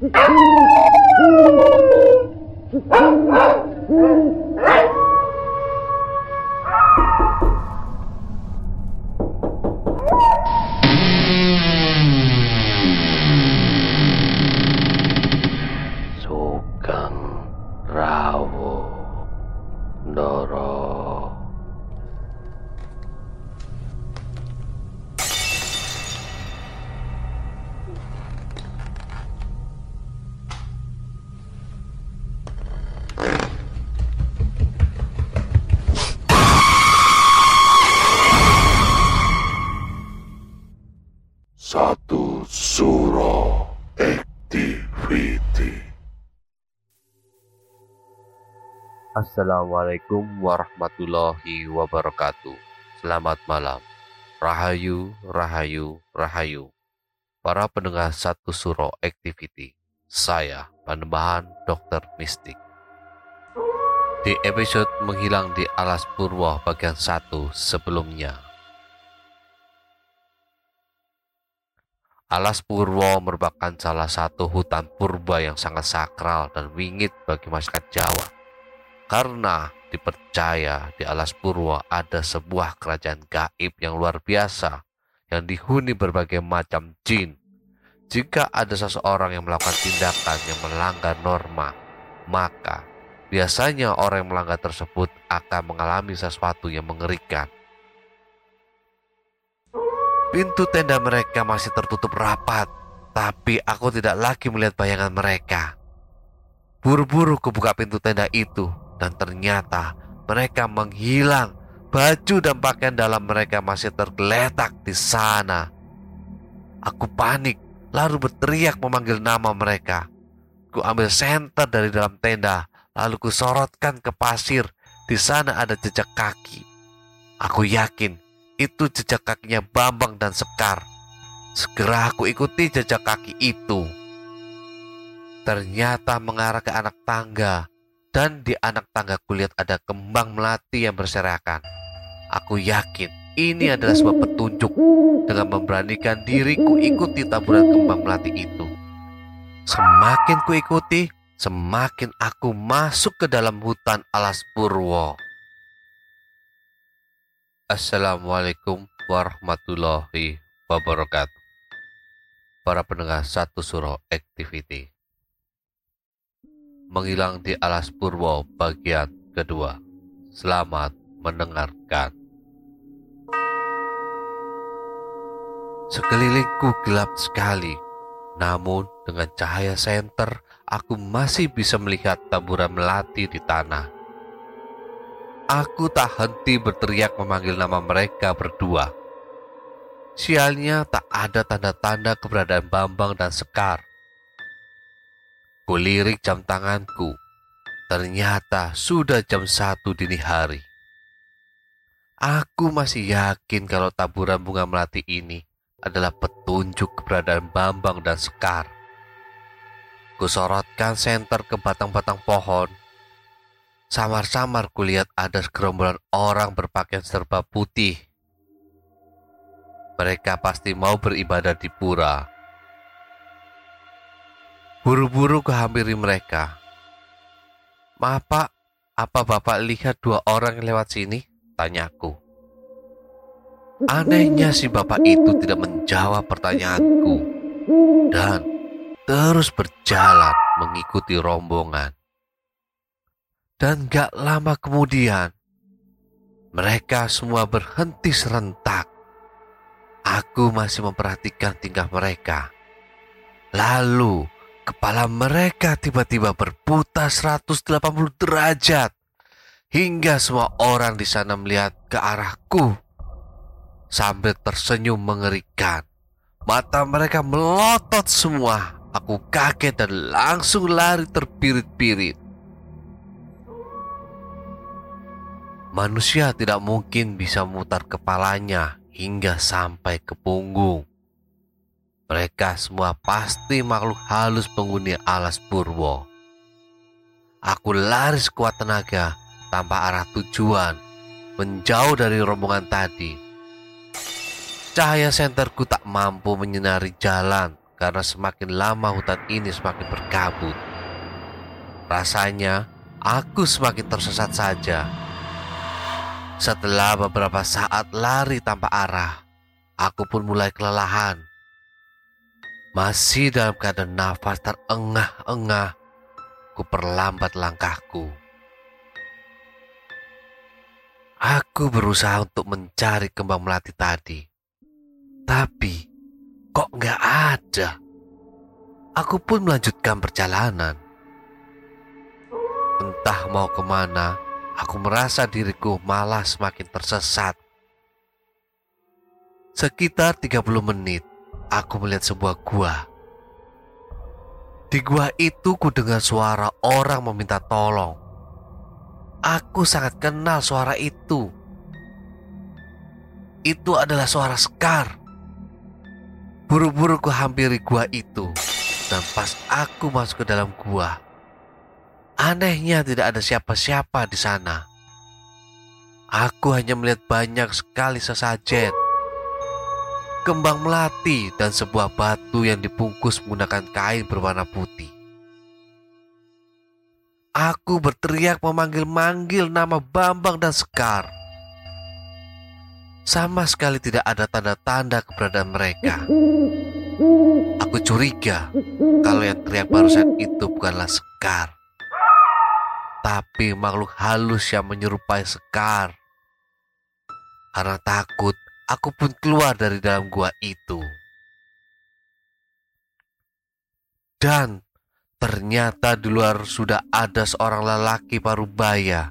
Oh, my God. Satu Suro Activity. Assalamualaikum warahmatullahi wabarakatuh. Selamat malam. Rahayu, Rahayu, Rahayu. Para pendengar Satu Suro Activity Saya, Panembahan Dokter Mistik. Di episode Menghilang di Alas Purwo bagian 1 sebelumnya Alas Purwo merupakan salah satu hutan purba yang sangat sakral dan wingit bagi masyarakat Jawa. Karena dipercaya di Alas Purwo ada sebuah kerajaan gaib yang luar biasa yang dihuni berbagai macam jin. Jika ada seseorang yang melakukan tindakan yang melanggar norma, maka biasanya orang yang melanggar tersebut akan mengalami sesuatu yang mengerikan. Pintu tenda mereka masih tertutup rapat, tapi aku tidak lagi melihat bayangan mereka. Buru-buru kubuka pintu tenda itu, dan ternyata mereka menghilang. Baju dan pakaian dalam mereka masih tergeletak di sana. Aku panik, lalu berteriak memanggil nama mereka. Ku ambil senter dari dalam tenda, lalu ku sorotkan ke pasir. Di sana ada jejak kaki. Aku yakin itu jejak kakinya Bambang dan Sekar. Segera aku ikuti jejak kaki itu. Ternyata mengarah ke anak tangga, dan di anak tangga kulihat ada kembang melati yang berserakan. Aku yakin ini adalah sebuah petunjuk dengan memberanikan diriku ikuti taburan kembang melati itu. Semakin ku ikuti, semakin aku masuk ke dalam hutan alas purwo. Assalamualaikum warahmatullahi wabarakatuh. Para pendengar satu suro activity. Menghilang di alas purwo bagian kedua. Selamat mendengarkan. Sekelilingku gelap sekali. Namun dengan cahaya senter aku masih bisa melihat taburan melati di tanah. Aku tak henti berteriak memanggil nama mereka berdua. Sialnya tak ada tanda-tanda keberadaan Bambang dan Sekar. Kulirik jam tanganku. Ternyata sudah jam satu dini hari. Aku masih yakin kalau taburan bunga melati ini adalah petunjuk keberadaan Bambang dan Sekar. Kusorotkan senter ke batang-batang pohon Samar-samar kulihat ada segerombolan orang berpakaian serba putih. Mereka pasti mau beribadah di pura. Buru-buru kehampiri mereka. Maaf pak, apa bapak lihat dua orang yang lewat sini? Tanyaku. Anehnya si bapak itu tidak menjawab pertanyaanku dan terus berjalan mengikuti rombongan. Dan gak lama kemudian, mereka semua berhenti serentak. Aku masih memperhatikan tingkah mereka. Lalu, kepala mereka tiba-tiba berputar 180 derajat. Hingga semua orang di sana melihat ke arahku. Sambil tersenyum mengerikan. Mata mereka melotot semua. Aku kaget dan langsung lari terpirit-pirit. Manusia tidak mungkin bisa memutar kepalanya hingga sampai ke punggung. Mereka semua pasti makhluk halus penghuni alas purwo. Aku lari sekuat tenaga tanpa arah tujuan, menjauh dari rombongan tadi. Cahaya senterku tak mampu menyinari jalan karena semakin lama hutan ini semakin berkabut. Rasanya aku semakin tersesat saja. Setelah beberapa saat lari tanpa arah, aku pun mulai kelelahan. Masih dalam keadaan nafas terengah-engah, ku perlambat langkahku. Aku berusaha untuk mencari kembang melati tadi. Tapi kok nggak ada? Aku pun melanjutkan perjalanan. Entah mau ke mana, aku merasa diriku malah semakin tersesat. Sekitar 30 menit, aku melihat sebuah gua. Di gua itu ku dengar suara orang meminta tolong. Aku sangat kenal suara itu. Itu adalah suara Sekar. Buru-buru ku hampiri gua itu. Dan pas aku masuk ke dalam gua, anehnya tidak ada siapa-siapa di sana. Aku hanya melihat banyak sekali sesajen, kembang melati, dan sebuah batu yang dibungkus menggunakan kain berwarna putih. Aku berteriak memanggil-manggil nama Bambang dan Sekar. Sama sekali tidak ada tanda-tanda keberadaan mereka. Aku curiga kalau yang teriak barusan itu bukanlah Sekar. Tapi makhluk halus yang menyerupai Sekar. Karena takut, aku pun keluar dari dalam gua itu. Dan Ternyata di luar sudah ada seorang lelaki parubaya.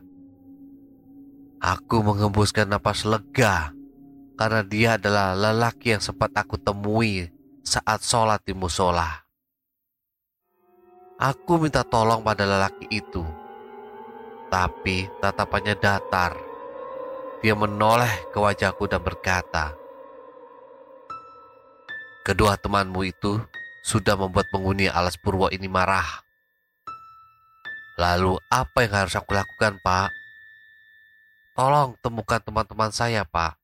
Aku mengembuskan napas lega karena dia adalah lelaki yang sempat aku temui saat sholat di musola. Aku minta tolong pada lelaki itu, tapi tatapannya datar. Dia menoleh ke wajahku dan berkata, "Kedua temanmu itu sudah membuat penghuni alas purwo ini marah. Lalu apa yang harus aku lakukan, Pak? Tolong temukan teman-teman saya, Pak.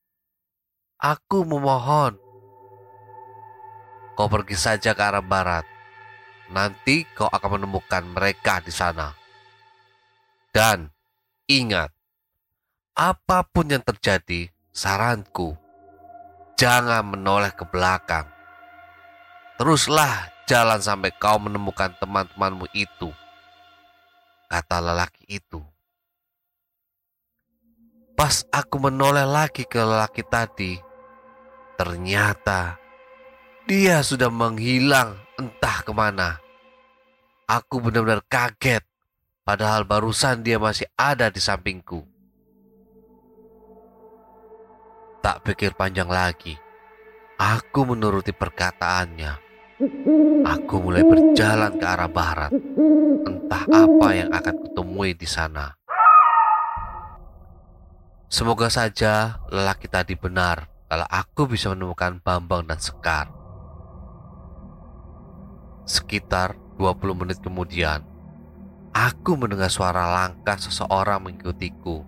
Aku memohon. Kau pergi saja ke arah barat. Nanti kau akan menemukan mereka di sana. Dan ingat, apa pun yang terjadi, saranku, jangan menoleh ke belakang. Teruslah jalan sampai kau menemukan teman-temanmu itu, kata lelaki itu. Pas aku menoleh lagi ke lelaki tadi, ternyata dia sudah menghilang entah ke mana. Aku benar-benar kaget, padahal barusan dia masih ada di sampingku. Tak pikir panjang lagi, aku menuruti perkataannya. Aku mulai berjalan ke arah barat. Entah apa yang akan kutemui di sana. Semoga saja lelaki tadi benar kalau aku bisa menemukan Bambang dan Sekar. Sekitar 20 menit kemudian, aku mendengar suara langkah seseorang mengikutiku.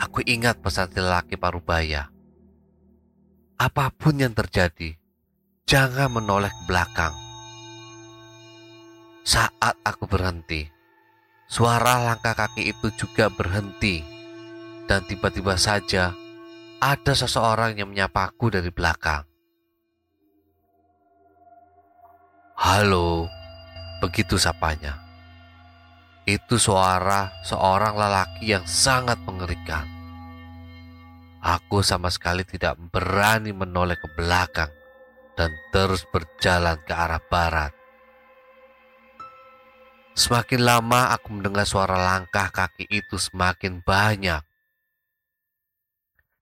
Aku ingat pesan lelaki parubaya. Apa pun yang terjadi, Jangan menoleh ke belakang. Saat aku berhenti, suara langkah kaki itu juga berhenti, dan tiba-tiba saja ada seseorang yang menyapaku dari belakang. Halo, begitu sapanya. Itu suara seorang lelaki yang sangat mengerikan. Aku sama sekali tidak berani menoleh ke belakang dan terus berjalan ke arah barat. Semakin lama aku mendengar suara langkah kaki itu semakin banyak.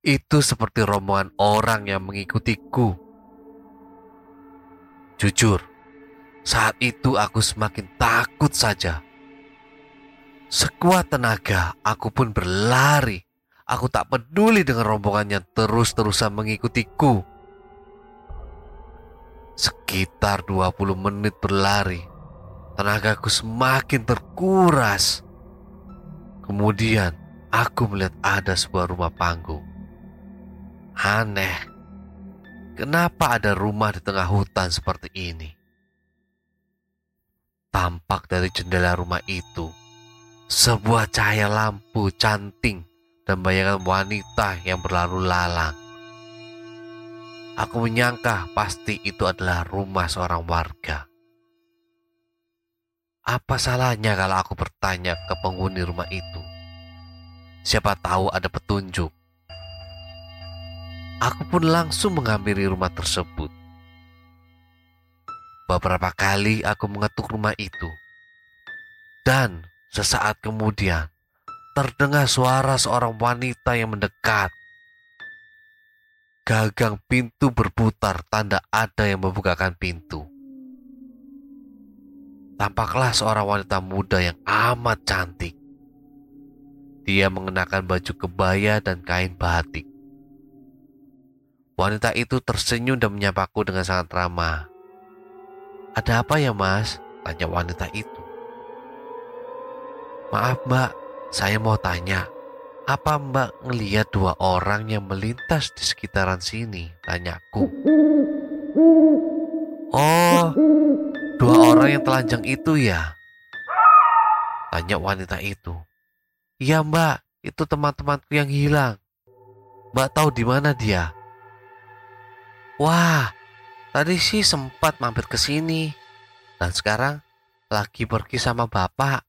Itu seperti rombongan orang yang mengikutiku. Jujur, saat itu aku semakin takut saja. Sekuat tenaga, aku pun berlari. Aku tak peduli dengan rombongan yang terus-terusan mengikutiku. Sekitar 20 menit berlari, tenagaku semakin terkuras. Kemudian aku melihat ada sebuah rumah panggung. Aneh, kenapa ada rumah di tengah hutan seperti ini? Tampak dari jendela rumah itu sebuah cahaya lampu canting dan bayangan wanita yang berlalu lalang. Aku menyangka pasti itu adalah rumah seorang warga. Apa salahnya kalau aku bertanya ke penghuni rumah itu? Siapa tahu ada petunjuk. Aku pun langsung menghampiri rumah tersebut. Beberapa kali aku mengetuk rumah itu. Dan sesaat kemudian terdengar suara seorang wanita yang mendekat. Gagang pintu berputar tanda ada yang membukakan pintu. Tampaklah seorang wanita muda yang amat cantik. Dia mengenakan baju kebaya dan kain batik. Wanita itu tersenyum dan menyapaku dengan sangat ramah. Ada apa ya mas? Tanya wanita itu. Maaf mbak, saya mau tanya, apa mbak ngeliat dua orang yang melintas di sekitaran sini? Tanyaku. Oh, dua orang yang telanjang itu ya? Tanya wanita itu. Iya mbak, itu teman-temanku yang hilang. Mbak tahu di mana dia? Wah, tadi sih sempat mampir ke sini. Dan sekarang lagi pergi sama bapak.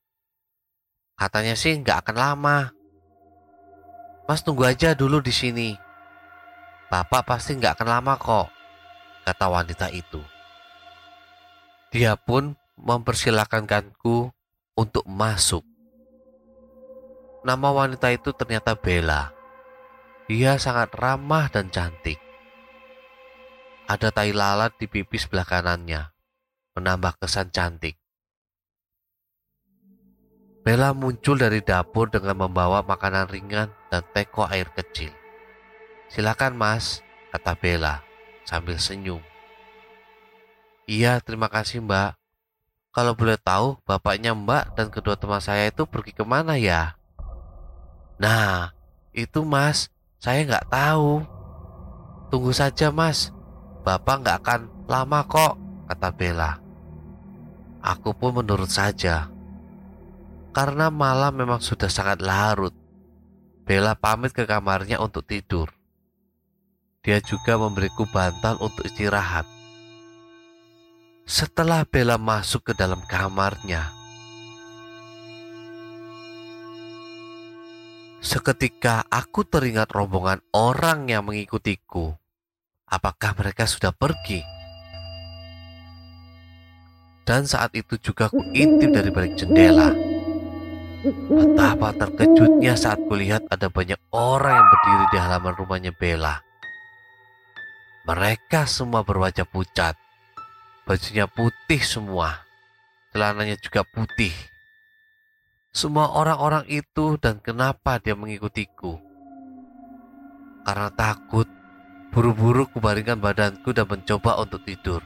Katanya sih nggak akan lama. Mas tunggu aja dulu di sini. Bapak pasti nggak akan lama kok, kata wanita itu. Dia pun mempersilahkanku untuk masuk. Nama wanita itu ternyata Bella. Dia sangat ramah dan cantik. Ada tai lalat di pipi sebelah kanannya, menambah kesan cantik. Bella muncul dari dapur dengan membawa makanan ringan dan teko air kecil. Silakan mas, kata Bella sambil senyum. Iya, terima kasih mbak. Kalau boleh tahu, bapaknya mbak dan kedua teman saya itu pergi ke mana ya? Nah, itu mas, saya nggak tahu. Tunggu saja mas, bapak nggak akan lama kok, kata Bella. Aku pun menurut saja karena malam memang sudah sangat larut. Bella pamit ke kamarnya untuk tidur. Dia juga memberiku bantal untuk istirahat. Setelah Bella masuk ke dalam kamarnya, seketika aku teringat rombongan orang yang mengikutiku. Apakah mereka sudah pergi? Dan saat itu juga aku intip dari balik jendela. Betapa terkejutnya saat kulihat ada banyak orang yang berdiri di halaman rumahnya Bella. Mereka semua berwajah pucat. Bajunya putih semua. Celananya juga putih. Semua orang-orang itu dan kenapa dia mengikutiku? Karena takut, buru-buru kubaringkan badanku dan mencoba untuk tidur.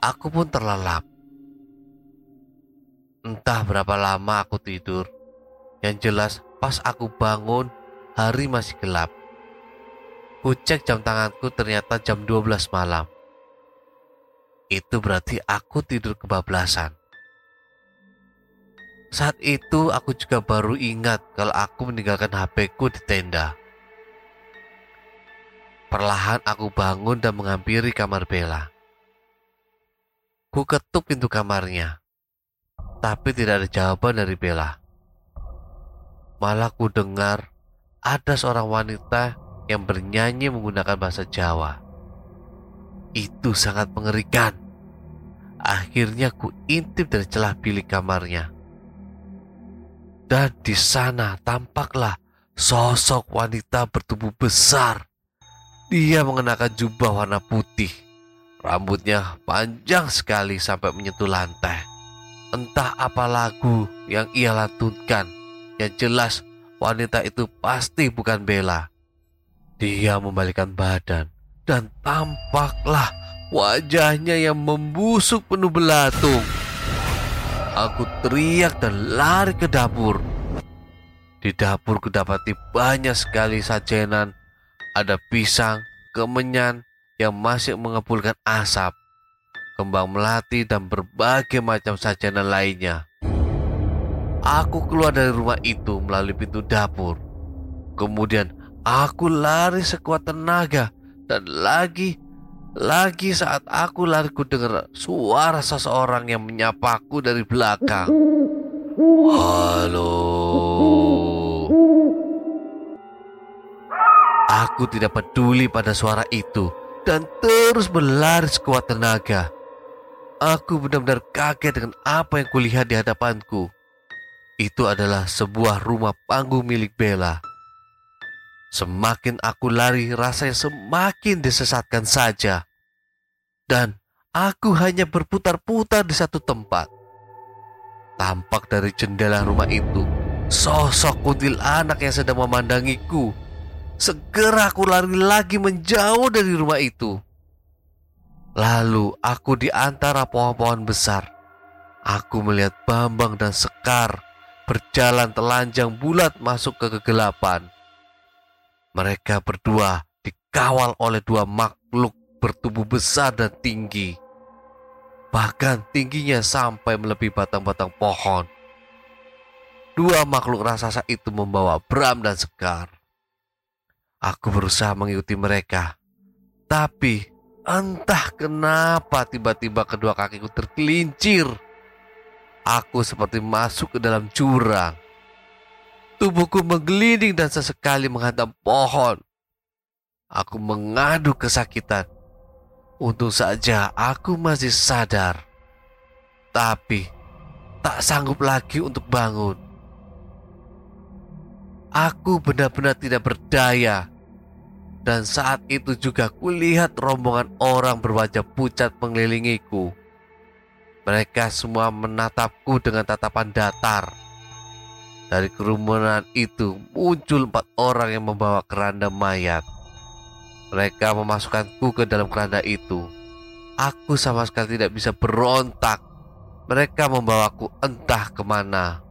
Aku pun terlelap. Entah berapa lama aku tidur. Yang jelas pas aku bangun hari masih gelap. Kucek jam tanganku ternyata jam 12 malam. Itu berarti aku tidur kebablasan. Saat itu aku juga baru ingat kalau aku meninggalkan HP ku di tenda. Perlahan aku bangun dan menghampiri kamar Bella. Ku ketuk pintu kamarnya tapi tidak ada jawaban dari Bella. Malah ku dengar ada seorang wanita yang bernyanyi menggunakan bahasa Jawa. Itu sangat mengerikan. Akhirnya ku intip dari celah bilik kamarnya. Dan di sana tampaklah sosok wanita bertubuh besar. Dia mengenakan jubah warna putih. Rambutnya panjang sekali sampai menyentuh lantai. Entah apa lagu yang ia lantunkan. Yang jelas wanita itu pasti bukan Bella. Dia membalikkan badan dan tampaklah wajahnya yang membusuk penuh belatung. Aku teriak dan lari ke dapur. Di dapur kudapati banyak sekali sajenan. Ada pisang, kemenyan yang masih mengepulkan asap, kembang melati, dan berbagai macam sajian lainnya. Aku keluar dari rumah itu melalui pintu dapur. Kemudian aku lari sekuat tenaga dan lagi lagi saat aku lari ku dengar suara seseorang yang menyapaku dari belakang. Halo. Aku tidak peduli pada suara itu dan terus berlari sekuat tenaga. Aku benar-benar kaget dengan apa yang kulihat di hadapanku. Itu adalah sebuah rumah panggung milik Bella. Semakin aku lari, rasanya semakin disesatkan saja. Dan aku hanya berputar-putar di satu tempat. Tampak dari jendela rumah itu, sosok kuntil anak yang sedang memandangiku. Segera aku lari lagi menjauh dari rumah itu. Lalu aku di antara pohon-pohon besar. Aku melihat Bambang dan Sekar berjalan telanjang bulat masuk ke kegelapan. Mereka berdua dikawal oleh dua makhluk bertubuh besar dan tinggi. Bahkan tingginya sampai melebihi batang-batang pohon. Dua makhluk raksasa itu membawa Bram dan Sekar. Aku berusaha mengikuti mereka. Tapi entah kenapa tiba-tiba kedua kakiku tergelincir. Aku seperti masuk ke dalam jurang. Tubuhku menggelinding dan sesekali menghantam pohon. Aku mengadu kesakitan. Untung saja aku masih sadar. Tapi tak sanggup lagi untuk bangun. Aku benar-benar tidak berdaya. Dan saat itu juga kulihat rombongan orang berwajah pucat mengelilingiku. Mereka semua menatapku dengan tatapan datar dari kerumunan itu muncul empat orang yang membawa keranda mayat. Mereka memasukkanku ke dalam keranda itu. Aku sama sekali tidak bisa berontak. Mereka membawaku entah ke mana.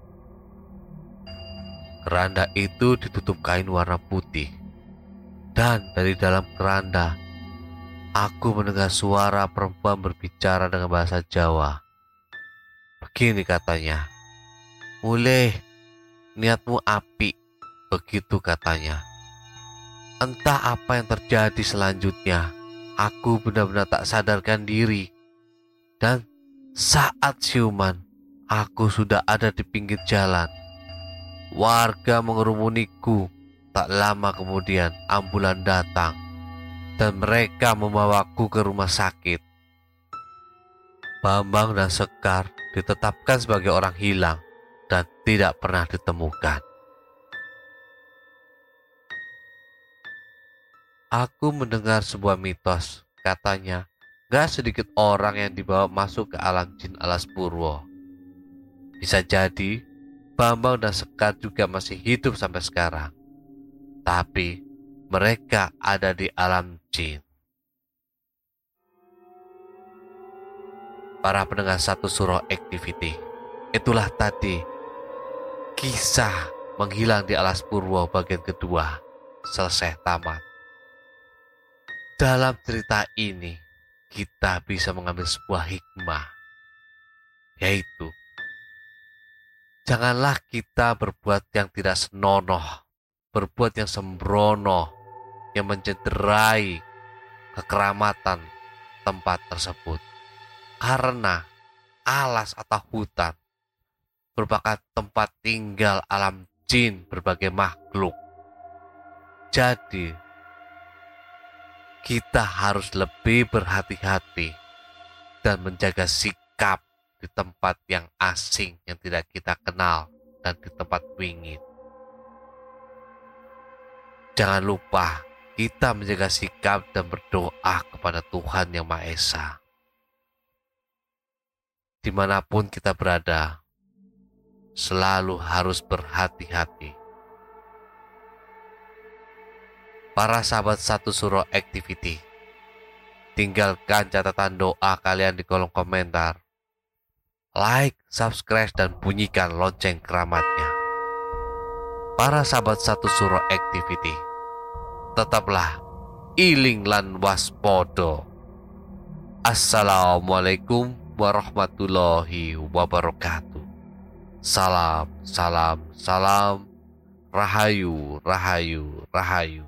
Keranda itu ditutup kain warna putih. Dan dari dalam keranda, aku mendengar suara perempuan berbicara dengan bahasa Jawa. Begini katanya, Mulai niatmu api, begitu katanya. Entah apa yang terjadi selanjutnya, aku benar-benar tak sadarkan diri. Dan saat siuman, aku sudah ada di pinggir jalan. Warga mengerumuniku. Tak lama kemudian ambulan datang dan mereka membawaku ke rumah sakit. Bambang dan Sekar ditetapkan sebagai orang hilang dan tidak pernah ditemukan. Aku mendengar sebuah mitos, katanya gak sedikit orang yang dibawa masuk ke alam jin alas purwo. Bisa jadi Bambang dan Sekar juga masih hidup sampai sekarang. Tapi mereka ada di alam jin. Para pendengar satu surah activity. Itulah tadi Kisah menghilang di alas purwo bagian kedua selesai tamat. Dalam cerita ini, kita bisa mengambil sebuah hikmah, yaitu janganlah kita berbuat yang tidak senonoh, berbuat yang sembrono, yang mencederai kekeramatan tempat tersebut. Karena alas atau hutan merupakan tempat tinggal alam jin berbagai makhluk. Jadi, kita harus lebih berhati-hati dan menjaga sikap di tempat yang asing yang tidak kita kenal dan di tempat wingit. Jangan lupa kita menjaga sikap dan berdoa kepada Tuhan Yang Maha Esa. Di mana pun kita berada, selalu harus berhati-hati. Para sahabat satu suruh activity, tinggalkan catatan doa kalian di kolom komentar. Like, subscribe, dan bunyikan lonceng keramatnya para sahabat satu suro activity tetaplah iling lan waspodo Assalamualaikum warahmatullahi wabarakatuh. Salam, salam, salam. Rahayu, rahayu, rahayu.